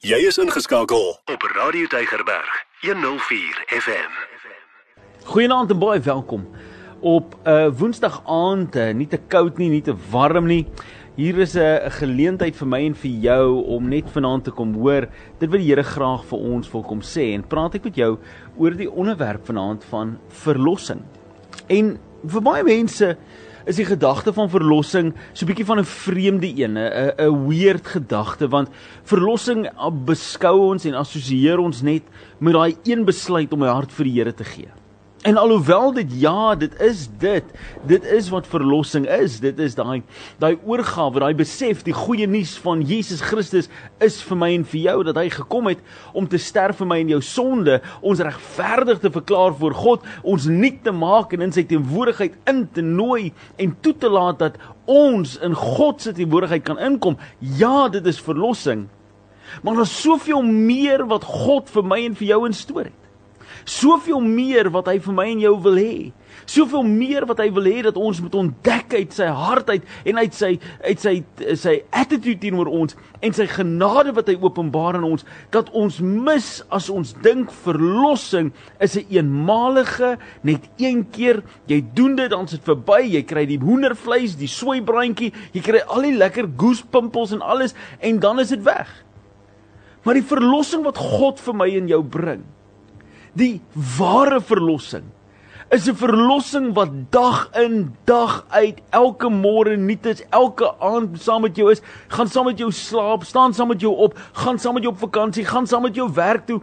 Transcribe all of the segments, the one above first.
Jy is ingeskakel op Radio Tygerberg 104 FM. Goeienaand en baie welkom op 'n uh, Woensdag aand, uh, nie te koud nie, nie te warm nie. Hier is 'n uh, geleentheid vir my en vir jou om net vanaand te kom hoor dit wat die Here graag vir ons wil kom sê en praat ek met jou oor die onderwerp vanaand van verlossing. En vir baie mense is die gedagte van verlossing so 'n bietjie van 'n vreemde een, 'n 'n weird gedagte want verlossing beskou ons en assosieer ons net met daai een besluit om my hart vir die Here te gee. En alhoewel dit ja, dit is dit. Dit is wat verlossing is. Dit is daai daai oorgawe, daai besef, die goeie nuus van Jesus Christus is vir my en vir jou dat hy gekom het om te sterf vir my en jou sonde, ons regverdig te verklaar voor God, ons nuut te maak en in sy teenwoordigheid in te nooi en toe te laat dat ons in God se teenwoordigheid kan inkom. Ja, dit is verlossing. Maar daar's soveel meer wat God vir my en vir jou instoor het soveel meer wat hy vir my en jou wil hê. Soveel meer wat hy wil hê dat ons moet ontdek uit sy hart uit en uit sy uit sy sy attitude teenoor ons en sy genade wat hy openbaar aan ons dat ons mis as ons dink verlossing is 'n een eenmalige net een keer jy doen dit dan is dit verby jy kry die hoendervleis die soeibrandjie jy kry al die lekker goose pimpels en alles en dan is dit weg maar die verlossing wat God vir my en jou bring Die ware verlossing is 'n verlossing wat dag in dag uit elke môre nuut is, elke aand saam met jou is, gaan saam met jou slaap, staan saam met jou op, gaan saam met jou op vakansie, gaan saam met jou werk toe,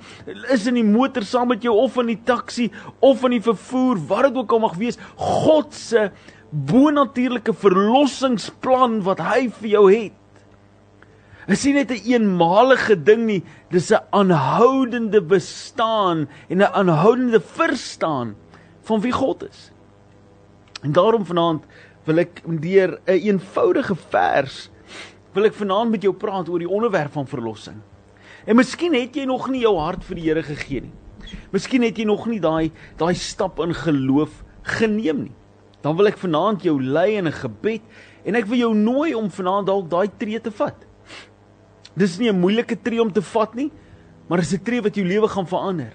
is in die motor saam met jou of in die taxi of in die vervoer, wat dit ook al mag wees, God se bonatuurlike verlossingsplan wat hy vir jou het. Is nie net 'n een eenmalige ding nie, dis 'n aanhoudende bestaan en 'n aanhoudende verstaan van wie God is. En daarom vanaand wil ek deur 'n een eenvoudige vers wil ek vanaand met jou praat oor die onderwerp van verlossing. En miskien het jy nog nie jou hart vir die Here gegee nie. Miskien het jy nog nie daai daai stap in geloof geneem nie. Dan wil ek vanaand jou lei in 'n gebed en ek wil jou nooi om vanaand dalk daai tree te vat. Dis nie 'n moeilike tree om te vat nie, maar dis 'n tree wat jou lewe gaan verander.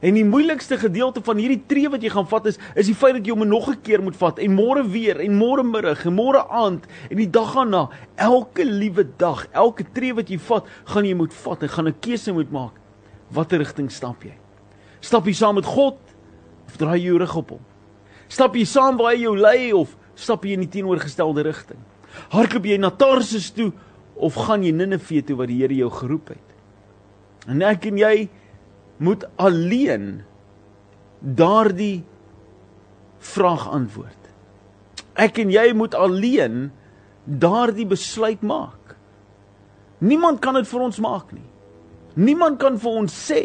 En die moeilikste gedeelte van hierdie tree wat jy gaan vat is is die feit dat jy hom nog 'n keer moet vat en môre weer en môre middag en môre aand en die dag daarna, elke liewe dag, elke tree wat jy vat, gaan jy moet vat en gaan 'n keuse moet maak. Watter rigting stap jy? Stap jy saam met God of draai jy jou rug op hom? Stap jy saam waar hy jou lei of stap jy in die teenoorgestelde rigting? Hardloop jy na Tarsus toe of gaan jy Ninive toe waar die Here jou geroep het? En ek en jy moet alleen daardie vraag antwoord. Ek en jy moet alleen daardie besluit maak. Niemand kan dit vir ons maak nie. Niemand kan vir ons sê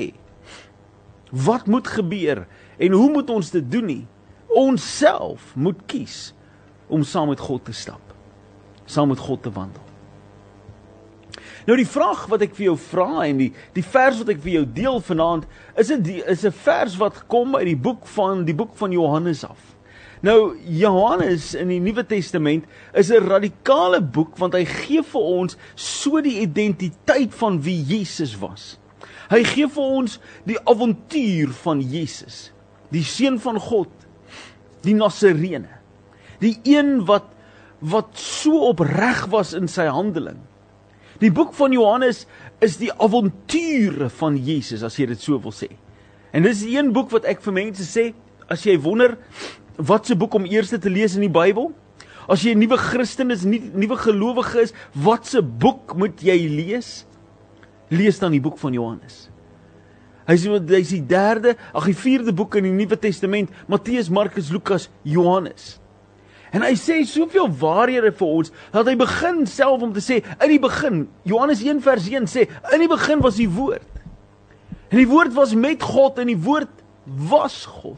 wat moet gebeur en hoe moet ons dit doen nie. Ons self moet kies om saam met God te stap. Saam met God te wandel. Nou die vraag wat ek vir jou vra en die die vers wat ek vir jou deel vanaand is 'n is 'n vers wat kom uit die boek van die boek van Johannes af. Nou Johannes in die Nuwe Testament is 'n radikale boek want hy gee vir ons so die identiteit van wie Jesus was. Hy gee vir ons die avontuur van Jesus, die seun van God, die Nasarene. Die een wat wat so opreg was in sy handeling Die boek van Johannes is die avonture van Jesus as jy dit so wil sê. En dis die een boek wat ek vir mense sê as jy wonder wat se boek om eers te lees in die Bybel? As jy 'n nuwe Christen is, 'n nuwe gelowige is, wat se boek moet jy lees? Lees dan die boek van Johannes. Hy sê hy is die derde, ag die vierde boek in die Nuwe Testament, Matteus, Markus, Lukas, Johannes. En hy sê soveel waarhede vir ons dat hy begin self om te sê in die begin Johannes 1 vers 1 sê in die begin was die woord. En die woord was met God en die woord was God.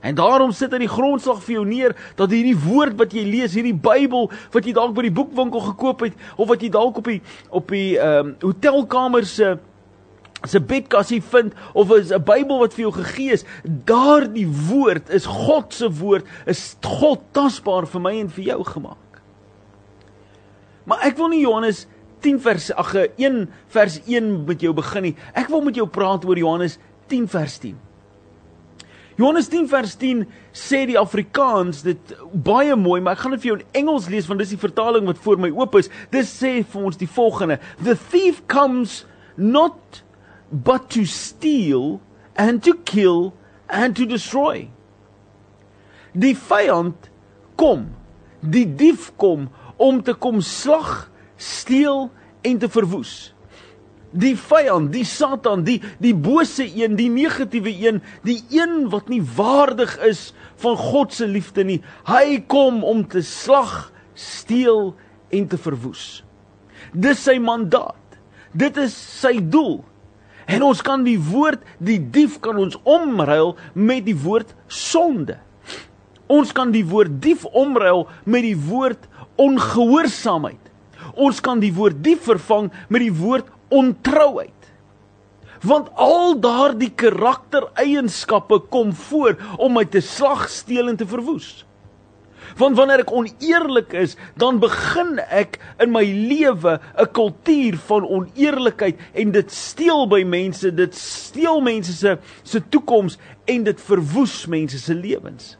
En daarom sit hy die grondslag vir jou neer dat hierdie woord wat jy lees, hierdie Bybel wat jy dalk by die boekwinkel gekoop het of wat jy dalk op die op die ehm um, hotelkamer se uh, as 'n bedkassie vind of is 'n Bybel wat vir jou gegee is, daardie woord is God se woord, is God tasbaar vir my en vir jou gemaak. Maar ek wil nie Johannes 10 vers ag 1 vers 1 met jou begin nie. Ek wil met jou praat oor Johannes 10 vers 10. Johannes 10 vers 10 sê die Afrikaans dit baie mooi, maar ek gaan dit vir jou in Engels lees want dis die vertaling wat voor my oop is. Dit sê vir ons die volgende: The thief comes not but to steal and to kill and to destroy. Die vyand kom, die dief kom om te kom slag, steel en te verwoes die vyand, die Satan, die die bose een, die negatiewe een, die een wat nie waardig is van God se liefde nie. Hy kom om te slag, steel en te verwoes. Dis sy mandaat. Dit is sy doel. En ons kan die woord die dief kan ons omruil met die woord sonde. Ons kan die woord dief omruil met die woord ongehoorsaamheid. Ons kan die woord dief vervang met die woord ontrouheid. Want al daardie karaktereienskappe kom voor om my te slag, steel en te verwoes. Want wanneer ek oneerlik is, dan begin ek in my lewe 'n kultuur van oneerlikheid en dit steel by mense, dit steel mense se se toekoms en dit verwoes mense se lewens.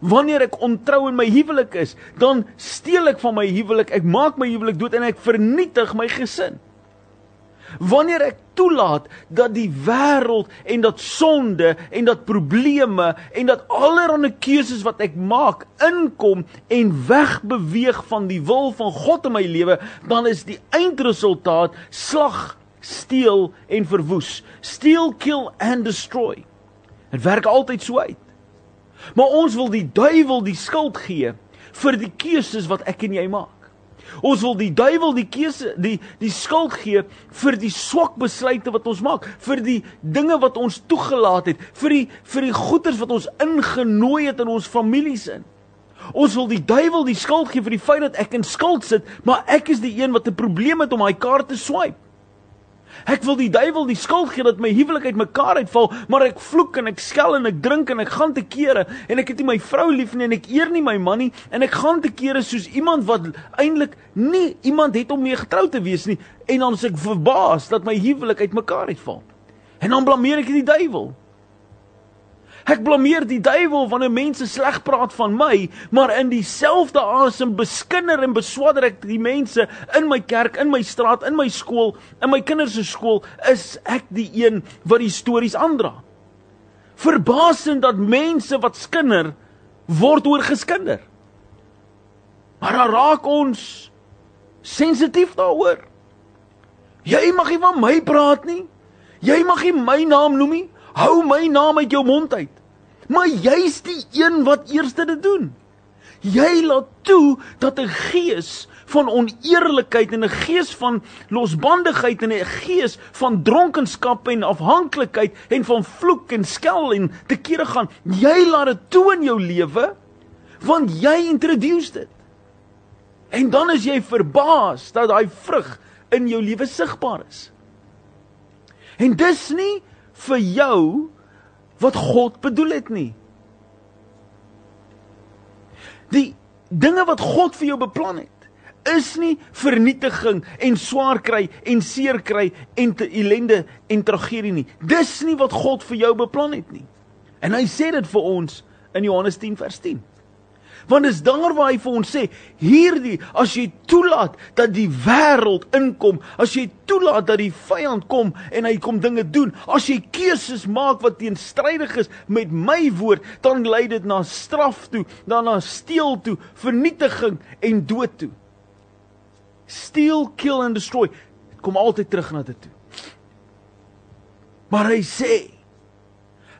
Wanneer ek ontrou in my huwelik is, dan steel ek van my huwelik, ek maak my huwelik dood en ek vernietig my gesin. Wanneer ek toelaat dat die wêreld en dat sonde en dat probleme en dat allerlei keuses wat ek maak inkom en wegbeweeg van die wil van God in my lewe, dan is die eindresultaat slag, steel en verwoes. Steal, kill and destroy. Dit werk altyd so uit. Maar ons wil die duiwel die skuld gee vir die keuses wat ek en jy maak. Ons wil die duiwel die keuse die die skuld gee vir die swak besluite wat ons maak, vir die dinge wat ons toegelaat het, vir die vir die goeders wat ons ingenooi het in ons families in. Ons wil die duiwel die skuld gee vir die feit dat ek in skuld sit, maar ek is die een wat 'n probleem het om daai kaart te swipe. Ek wil die duiwel die skuld gee dat my huwelik uitmekaar uitval, maar ek vloek en ek skel en ek drink en ek gaan te kere en ek het nie my vrou lief nie en ek eer nie my man nie en ek gaan te kere soos iemand wat eintlik nie iemand het om mee getrou te wees nie en dan is ek verbaas dat my huwelik uitmekaar uitval. En dan blameer ek die duiwel. Ek blameer die duiwel wanneer mense sleg praat van my, maar in dieselfde asem beskinder en beswadder ek die mense in my kerk, in my straat, in my skool, in my kinders se skool, is ek die een wat die stories aandra. Verbasend dat mense wat skinder word oor geskinder. Maar dan raak ons sensitief daaroor. Jy mag nie van my praat nie. Jy mag nie my naam noem nie. Hou my naam uit jou mond uit. Maar jy's die een wat eerste dit doen. Jy laat toe dat 'n gees van oneerlikheid en 'n gees van losbandigheid en 'n gees van dronkenskap en afhanklikheid en van vloek en skel en te kere gaan. Jy laat dit toe in jou lewe want jy introduce dit. En dan is jy verbaas dat daai vrug in jou lewe sigbaar is. En dis nie vir jou wat God bedoel het nie. Die dinge wat God vir jou beplan het, is nie vernietiging en swaar kry en seer kry en te ellende en tragedie nie. Dis nie wat God vir jou beplan het nie. En hy sê dit vir ons in Johannes 10 vers 10. Want dis daar waar hy vir ons sê, hierdie as jy toelaat dat die wêreld inkom, as jy toelaat dat die vyand kom en hy kom dinge doen, as jy keuses maak wat teenstrydig is met my woord, dan lei dit na straf toe, dan na steel toe, vernietiging en dood toe. Steal, kill and destroy. Dit kom altyd terug na dit toe. Maar hy sê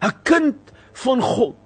'n kind van God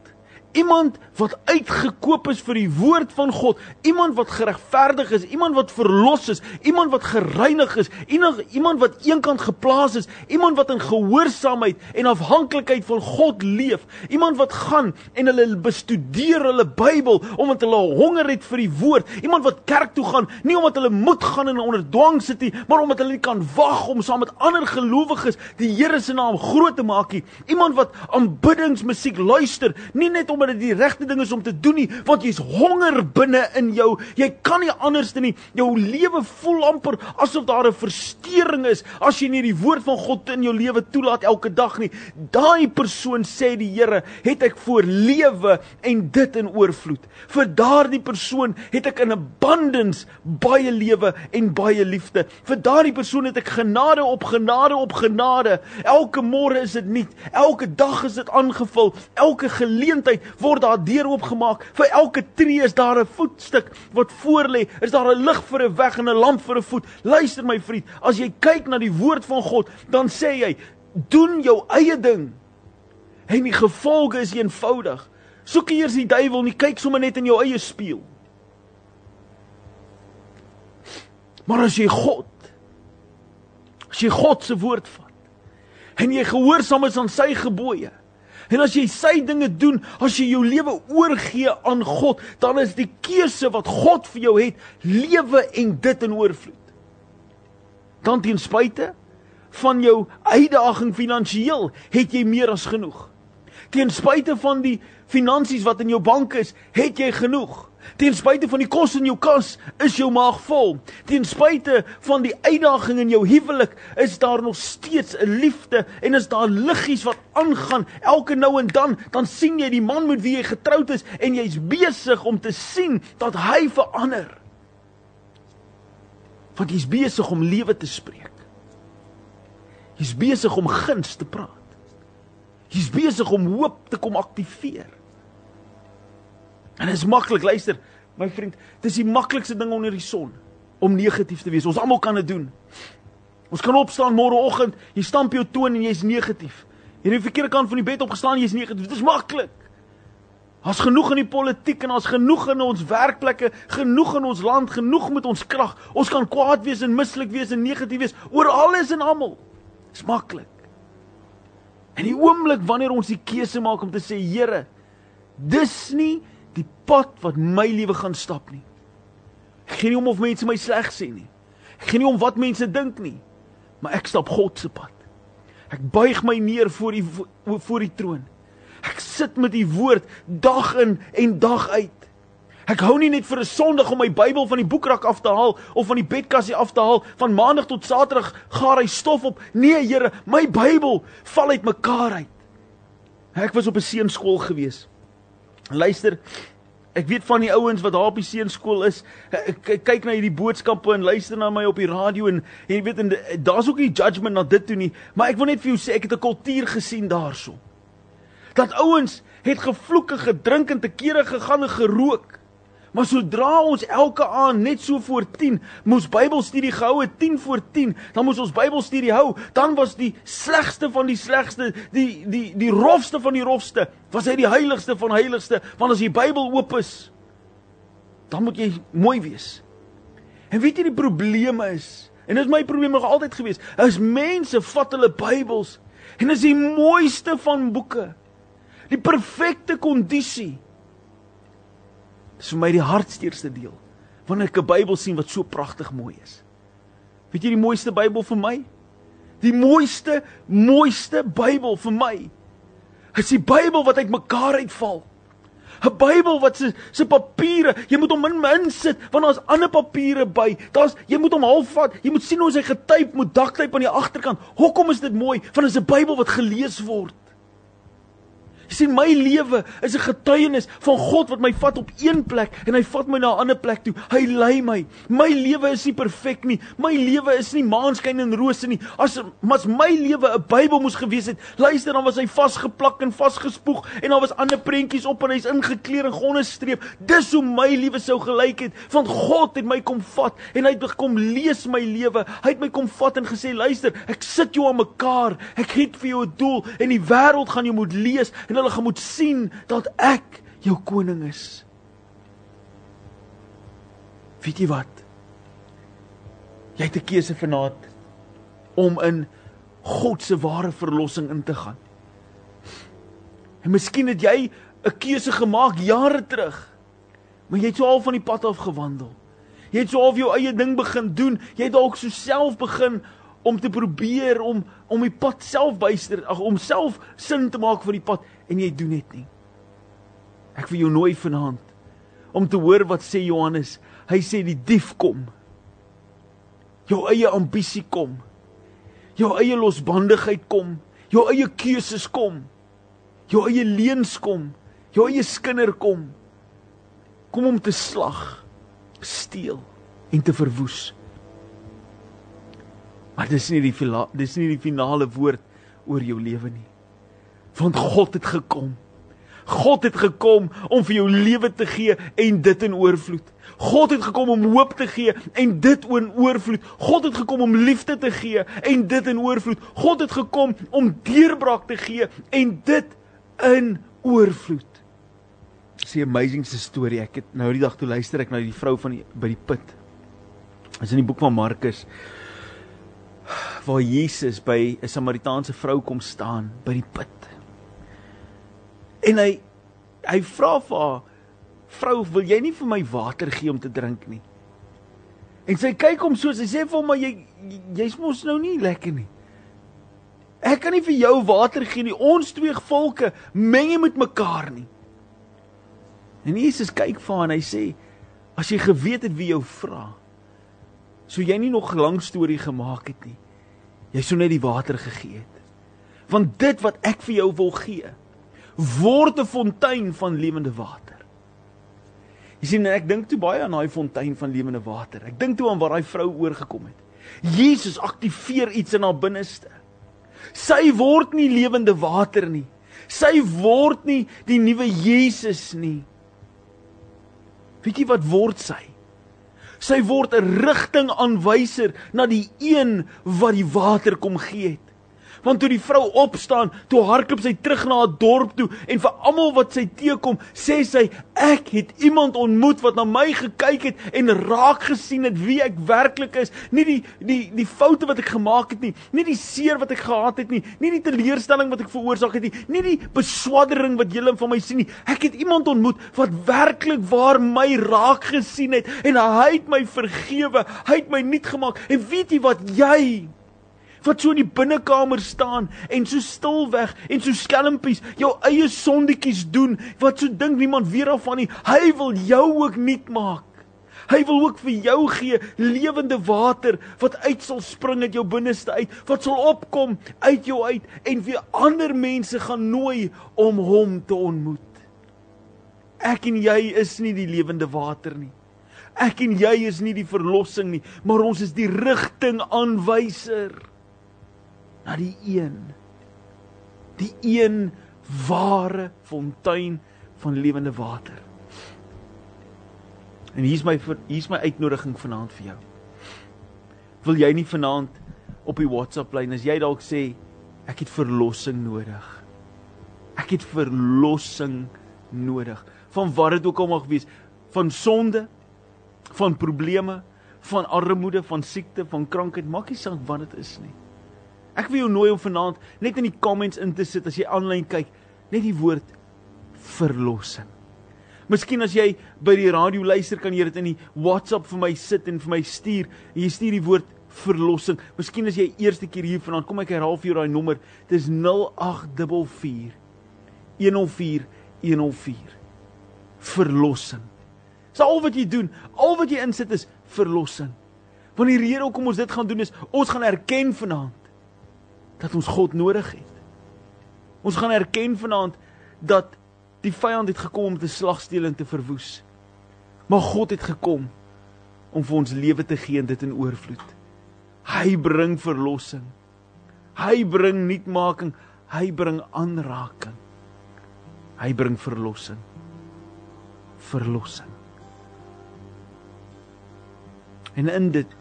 Iemand wat uitgekoop is vir die woord van God, iemand wat geregverdig is, iemand wat verlos is, iemand wat gereinig is, iemand wat eenkant geplaas is, iemand wat in gehoorsaamheid en afhanklikheid van God leef, iemand wat gaan en hulle bestudeer hulle Bybel omdat hulle honger het vir die woord, iemand wat kerk toe gaan nie omdat hulle moet gaan en onder dwang sit nie, maar omdat hulle nie kan wag om saam met ander gelowiges die Here se naam groot te maak nie, iemand wat aanbiddingsmusiek luister, nie net om omdat dit die regte ding is om te doen nie, want jy's honger binne in jou. Jy kan nie anders doen nie. Jou lewe voel amper asof daar 'n verstoring is as jy nie die woord van God in jou lewe toelaat elke dag nie. Daai persoon sê die Here, het ek voor lewe en dit in oorvloed. Vir daardie persoon het ek in abundance baie lewe en baie liefde. Vir daardie persoon het ek genade op genade op genade. Elke môre is dit nuut. Elke dag is dit aangevul. Elke geleentheid word daar deur oopgemaak. Vir elke tree is daar 'n voetstuk wat voorlê. Is daar 'n lig vir 'n weg en 'n lamp vir 'n voet. Luister my vriend, as jy kyk na die woord van God, dan sê jy, doen jou eie ding. En die gevolge is eenvoudig. Soek eers die duiwel, nie kyk sommer net in jou eie spieël. Maar as jy God as jy God se woord vat en jy gehoorsaam is aan sy gebooie en as jy sy dinge doen, as jy jou lewe oorgee aan God, dan is die keuse wat God vir jou het, lewe en dit in oorvloed. Dan ten spyte van jou uitdaging finansiëel, het jy meer as genoeg. Ten spyte van die finansies wat in jou bank is, het jy genoeg. Ten spyte van die kos in jou kas, is jou maag vol. Ten spyte van die uitdaging in jou huwelik, is daar nog steeds 'n liefde en is daar liggies wat aangaan. Elke nou en dan, dan sien jy die man met wie jy getroud is en jy's besig om te sien dat hy verander. Want jy's besig om lewe te spreek. Jy's besig om guns te praat. Jy's besig om hoop te kom aktiveer. En dit is maklik, luister, my vriend, dis die maklikste ding onder die son om negatief te wees. Ons almal kan dit doen. Ons kan opstaan môreoggend, jy stamp jou toon en jy's negatief. Jy het die verkeerde kant van die bed opgestaan, jy's negatief. Dit is maklik. Ons genoeg in die politiek en ons genoeg in ons werkplekke, genoeg in ons land, genoeg met ons krag. Ons kan kwaad wees en mislik wees en negatief wees oor alles en almal. Dis maklik. En die oomblik wanneer ons die keuse maak om te sê Here, dis nie die pad wat my lewe gaan stap nie. Ek gee nie om of mense my sleg sê nie. Ek gee nie om wat mense dink nie. Maar ek stap God se pad. Ek buig my neer voor die voor die troon. Ek sit met die woord dag in en dag uit. Ek hou nie net vir 'n Sondag om my Bybel van die boekrak af te haal of van die bedkassie af te haal van Maandag tot Saterdag gaar hy stof op. Nee Here, my Bybel val uit mekaar uit. Ek was op 'n seunskool gewees. Luister, ek weet van die ouens wat daar op die seunskool is, kyk na hierdie boodskappe en luister na my op die radio en, en jy weet en daar's ook nie judgement na dit toe nie, maar ek wil net vir jou sê ek het 'n kultuur gesien daarso. Dat ouens het gevloek en gedrink en te kere gegaan en gerook. Maar sodra ons elke aand net so voor 10 moes Bybelstudie gehou het 10 voor 10, dan moes ons Bybelstudie hou, dan was die slegste van die slegste, die die die rofste van die rofste, was hy die heiligste van heiligste, want as die Bybel oop is, dan moet jy mooi wees. En weet jy die probleem is, en dit is my probleem nog altyd gewees, is mense vat hulle Bybels en is die mooiste van boeke. Die perfekte kondisie Dis vir my die hartsteerste deel wanneer ek 'n Bybel sien wat so pragtig mooi is. Weet jy die mooiste Bybel vir my? Die mooiste, mooiste Bybel vir my is die Bybel wat uitmekaar uitval. 'n Bybel wat se se papiere, jy moet hom in insit want daar's ander papiere by. Daar's jy moet hom half vat. Jy moet sien hoe hy getyp moet daktyp aan die agterkant. Hoekom is dit mooi? Want dit is 'n Bybel wat gelees word. Jy sien my lewe is 'n getuienis van God wat my vat op een plek en hy vat my na 'n ander plek toe. Hy lei my. My lewe is nie perfek nie. My lewe is nie maanskyn en rose nie. As mas my lewe 'n Bybel moes gewees het, luister dan was hy vasgeplak en vasgespoeg en daar was ander prentjies op en hy's ingekleer in gonde streep. Dis hoe my lewe sou gelyk het. Want God het my kom vat en hy het kom lees my lewe. Hy het my kom vat en gesê, "Luister, ek sit jou aan mekaar. Ek het vir jou 'n doel en die wêreld gaan jou moet lees en hulle gaan moet sien dat ek jou koning is. Weet jy wat? Jy het 'n keuse vanaand om in God se ware verlossing in te gaan. En miskien het jy 'n keuse gemaak jare terug, maar jy het so al van die pad af gewandel. Jy het so al jou eie ding begin doen. Jy het dalk so self begin om te probeer om om die pad self byster ag om self sin te maak vir die pad en jy doen dit nie. Ek wil jou nooi vanaand om te hoor wat sê Johannes. Hy sê die dief kom. Jou eie ambisie kom. Jou eie losbandigheid kom. Jou eie keuses kom. Jou eie leuns kom. Jou eie skinder kom. Kom om te slag, steel en te verwoes. Maar dis nie die dis nie die finale woord oor jou lewe nie. Want God het gekom God het gekom om vir jou lewe te gee en dit in oorvloed. God het gekom om hoop te gee en dit in oorvloed. God het gekom om liefde te gee en dit in oorvloed. God het gekom om deurbraak te gee en dit in oorvloed. Dis 'n amazing storie. Ek het nou die dag toe luister ek na die vrou van die, by die put. Dis in die boek van Markus waar Jesus by 'n Samaritaanse vrou kom staan by die put. En hy hy vra vir haar: "Vrou, wil jy nie vir my water gee om te drink nie?" En sy kyk hom so, sy sê vir hom: "Maar jy jy's mos nou nie lekker nie. Ek kan nie vir jou water gee nie. Ons twee volke meng nie met mekaar nie." En Jesus kyk vir haar en hy sê: "As jy geweet het wie jou vra, sou jy nie nog 'n lang storie gemaak het nie. Jy sou net die water gegee het. Want dit wat ek vir jou wil gee, word 'n fontein van lewende water. Jy sien ek dink toe baie aan daai fontein van lewende water. Ek dink toe aan waar daai vrou oorgekom het. Jesus aktiveer iets in haar binneste. Sy word nie lewende water nie. Sy word nie die nuwe Jesus nie. Weet jy wat word sy? Sy word 'n rigtingaanwyser na die een wat die water kom gee het. Want toe die vrou opstaan, toe hardloop sy terug na haar dorp toe en vir almal wat sy teekom, sê sy: "Ek het iemand ontmoet wat na my gekyk het en raak gesien het wie ek werklik is, nie die die die foute wat ek gemaak het nie, nie die seer wat ek gehad het nie, nie die teleurstelling wat ek veroorsaak het nie, nie die beswaddering wat julle van my sien nie. Ek het iemand ontmoet wat werklik waar my raak gesien het en hy het my vergewe, hy het my nuut gemaak. En weet jy wat jy wat so in die binnekamer staan en so stil weg en so skelmpies jou eie sondetjies doen wat so dink niemand weer af van nie. Hy wil jou ook nuut maak. Hy wil ook vir jou gee lewende water wat uit sal spring uit jou binneste uit wat sal opkom uit jou uit en weer ander mense gaan nooi om hom te ontmoet. Ek en jy is nie die lewende water nie. Ek en jy is nie die verlossing nie, maar ons is die rigting aanwyser na die een die een ware fontein van lewende water. En hier's my hier's my uitnodiging vanaand vir jou. Wil jy nie vanaand op die WhatsApp lyn as jy dalk sê ek het verlossing nodig. Ek het verlossing nodig van wat dit ook al mag wees, van sonde, van probleme, van armoede, van siekte, van krankheid, maak nie saak wat dit is nie. Ek wil jou nooi om vanaand net in die comments in te sit as jy aanlyn kyk, net die woord verlossing. Miskien as jy by die radio luister, kan jy dit in die WhatsApp vir my sit en vir my stuur. Jy stuur die woord verlossing. Miskien as jy eerste keer hier vanaand, kom ek herhaal vir jou daai nommer. Dis 0844 104 104. Verlossing. Dis al wat jy doen. Al wat jy insit is verlossing. Wanneer die Here ook om ons dit gaan doen is, ons gaan erken vanaand dat ons God nodig het. Ons gaan erken vanaand dat die vyand het gekom om te slag, steel en te verwoes. Maar God het gekom om vir ons lewe te gee en dit in oorvloed. Hy bring verlossing. Hy bring nuutmaking, hy bring aanraking. Hy bring verlossing. Verlossing. En in dit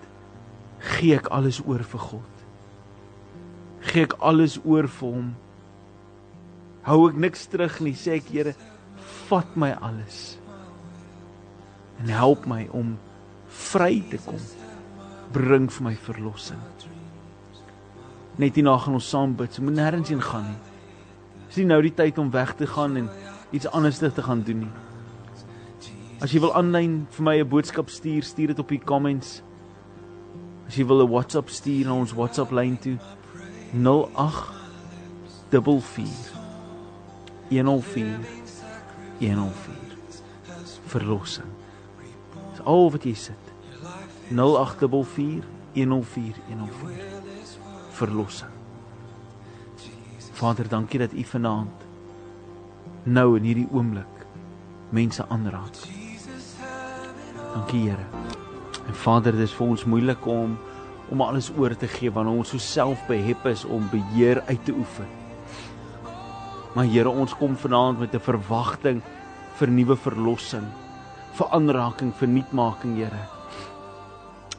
gee ek alles oor vir God gee ek alles oor vir hom. Hou ek niks terug nie, sê ek Here, vat my alles. En help my om vry te kom. Bring vir my verlossing. Net hierna gaan ons saam bid. So moet nêrens heen gaan nie. Dis nie nou die tyd om weg te gaan en iets anders te gaan doen nie. As jy wil aanlyn vir my 'n boodskap stuur, stuur dit op die comments. As jy wil 'n WhatsApp stuur na ons WhatsApp lyn toe 08 44 104 104. Verlossing. Dis al wat jy sit. 0844 104 104. Verlossing. Vader, dankie dat U vanaand nou in hierdie oomblik mense aanraak. Dankie Here. En Vader, dit is vir ons moeilik om om alles oor te gee wanneer ons so selfbehep is om beheer uit te oefen. Maar Here, ons kom vanaand met 'n verwagting vir nuwe verlossing, vir aanraking, vir nuutmaking, Here.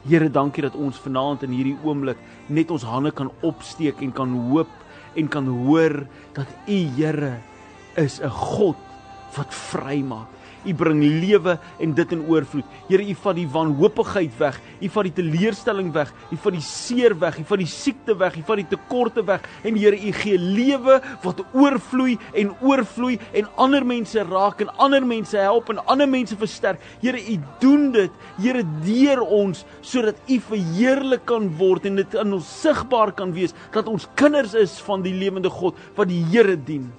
Here, dankie dat ons vanaand in hierdie oomblik net ons hande kan opsteek en kan hoop en kan hoor dat U Here is 'n God wat vrymaak. U bring lewe en dit in oorvloed. Here, U vat die wanhoopigheid weg. U vat die teleurstelling weg. U vat die seer weg. U vat die siekte weg. U vat die tekorte weg. En Here, U gee lewe wat oorvloei en oorvloei en ander mense raak en ander mense help en ander mense versterk. Here, U doen dit. Here, deur ons sodat U verheerlik kan word en dit in ons sigbaar kan wees dat ons kinders is van die lewende God wat die Here dien.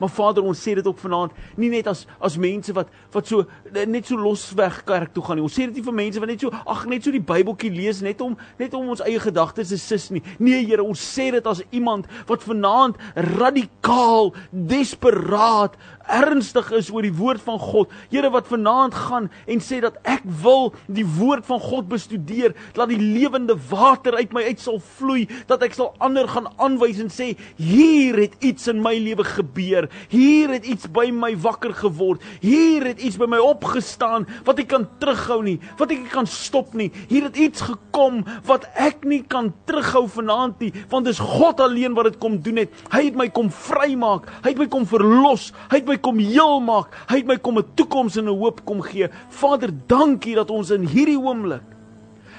Maar Vader, ons sê dit ook vanaand, nie net as as mense wat wat so net so losweg kerk toe gaan nie. Ons sê dit nie vir mense wat net so ag net so die Bybeltjie lees net om net om ons eie gedagtes te sis nie. Nee, Here, ons sê dit as iemand wat vanaand radikaal, desperaat, ernstig is oor die woord van God. Here wat vanaand gaan en sê dat ek wil die woord van God bestudeer, dat die lewende water uit my uit sal vloei, dat ek sal ander gaan aanwys en sê hier het iets in my lewe gebeur. Hier het iets by my wakker geword. Hier het iets by my opgestaan wat ek kan terughou nie, wat ek kan stop nie. Hier het iets gekom wat ek nie kan terughou vanaand nie, want dis God alleen wat dit kom doen het. Hy het my kom vrymaak. Hy het my kom verlos. Hy het my kom heel maak. Hy het my kom 'n toekoms en 'n hoop kom gee. Vader, dankie dat ons in hierdie oomblik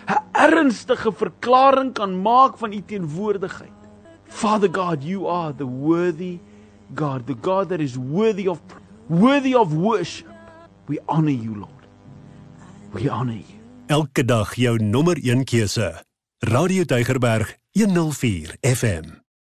'n ernstige verklaring kan maak van u teenwoordigheid. Father God, you are the worthy God, the God that is worthy of worthy of worship. We honor you, Lord. We honor you. Elke dag jou nommer 1 keuse. Radio Deugerberg 104 FM.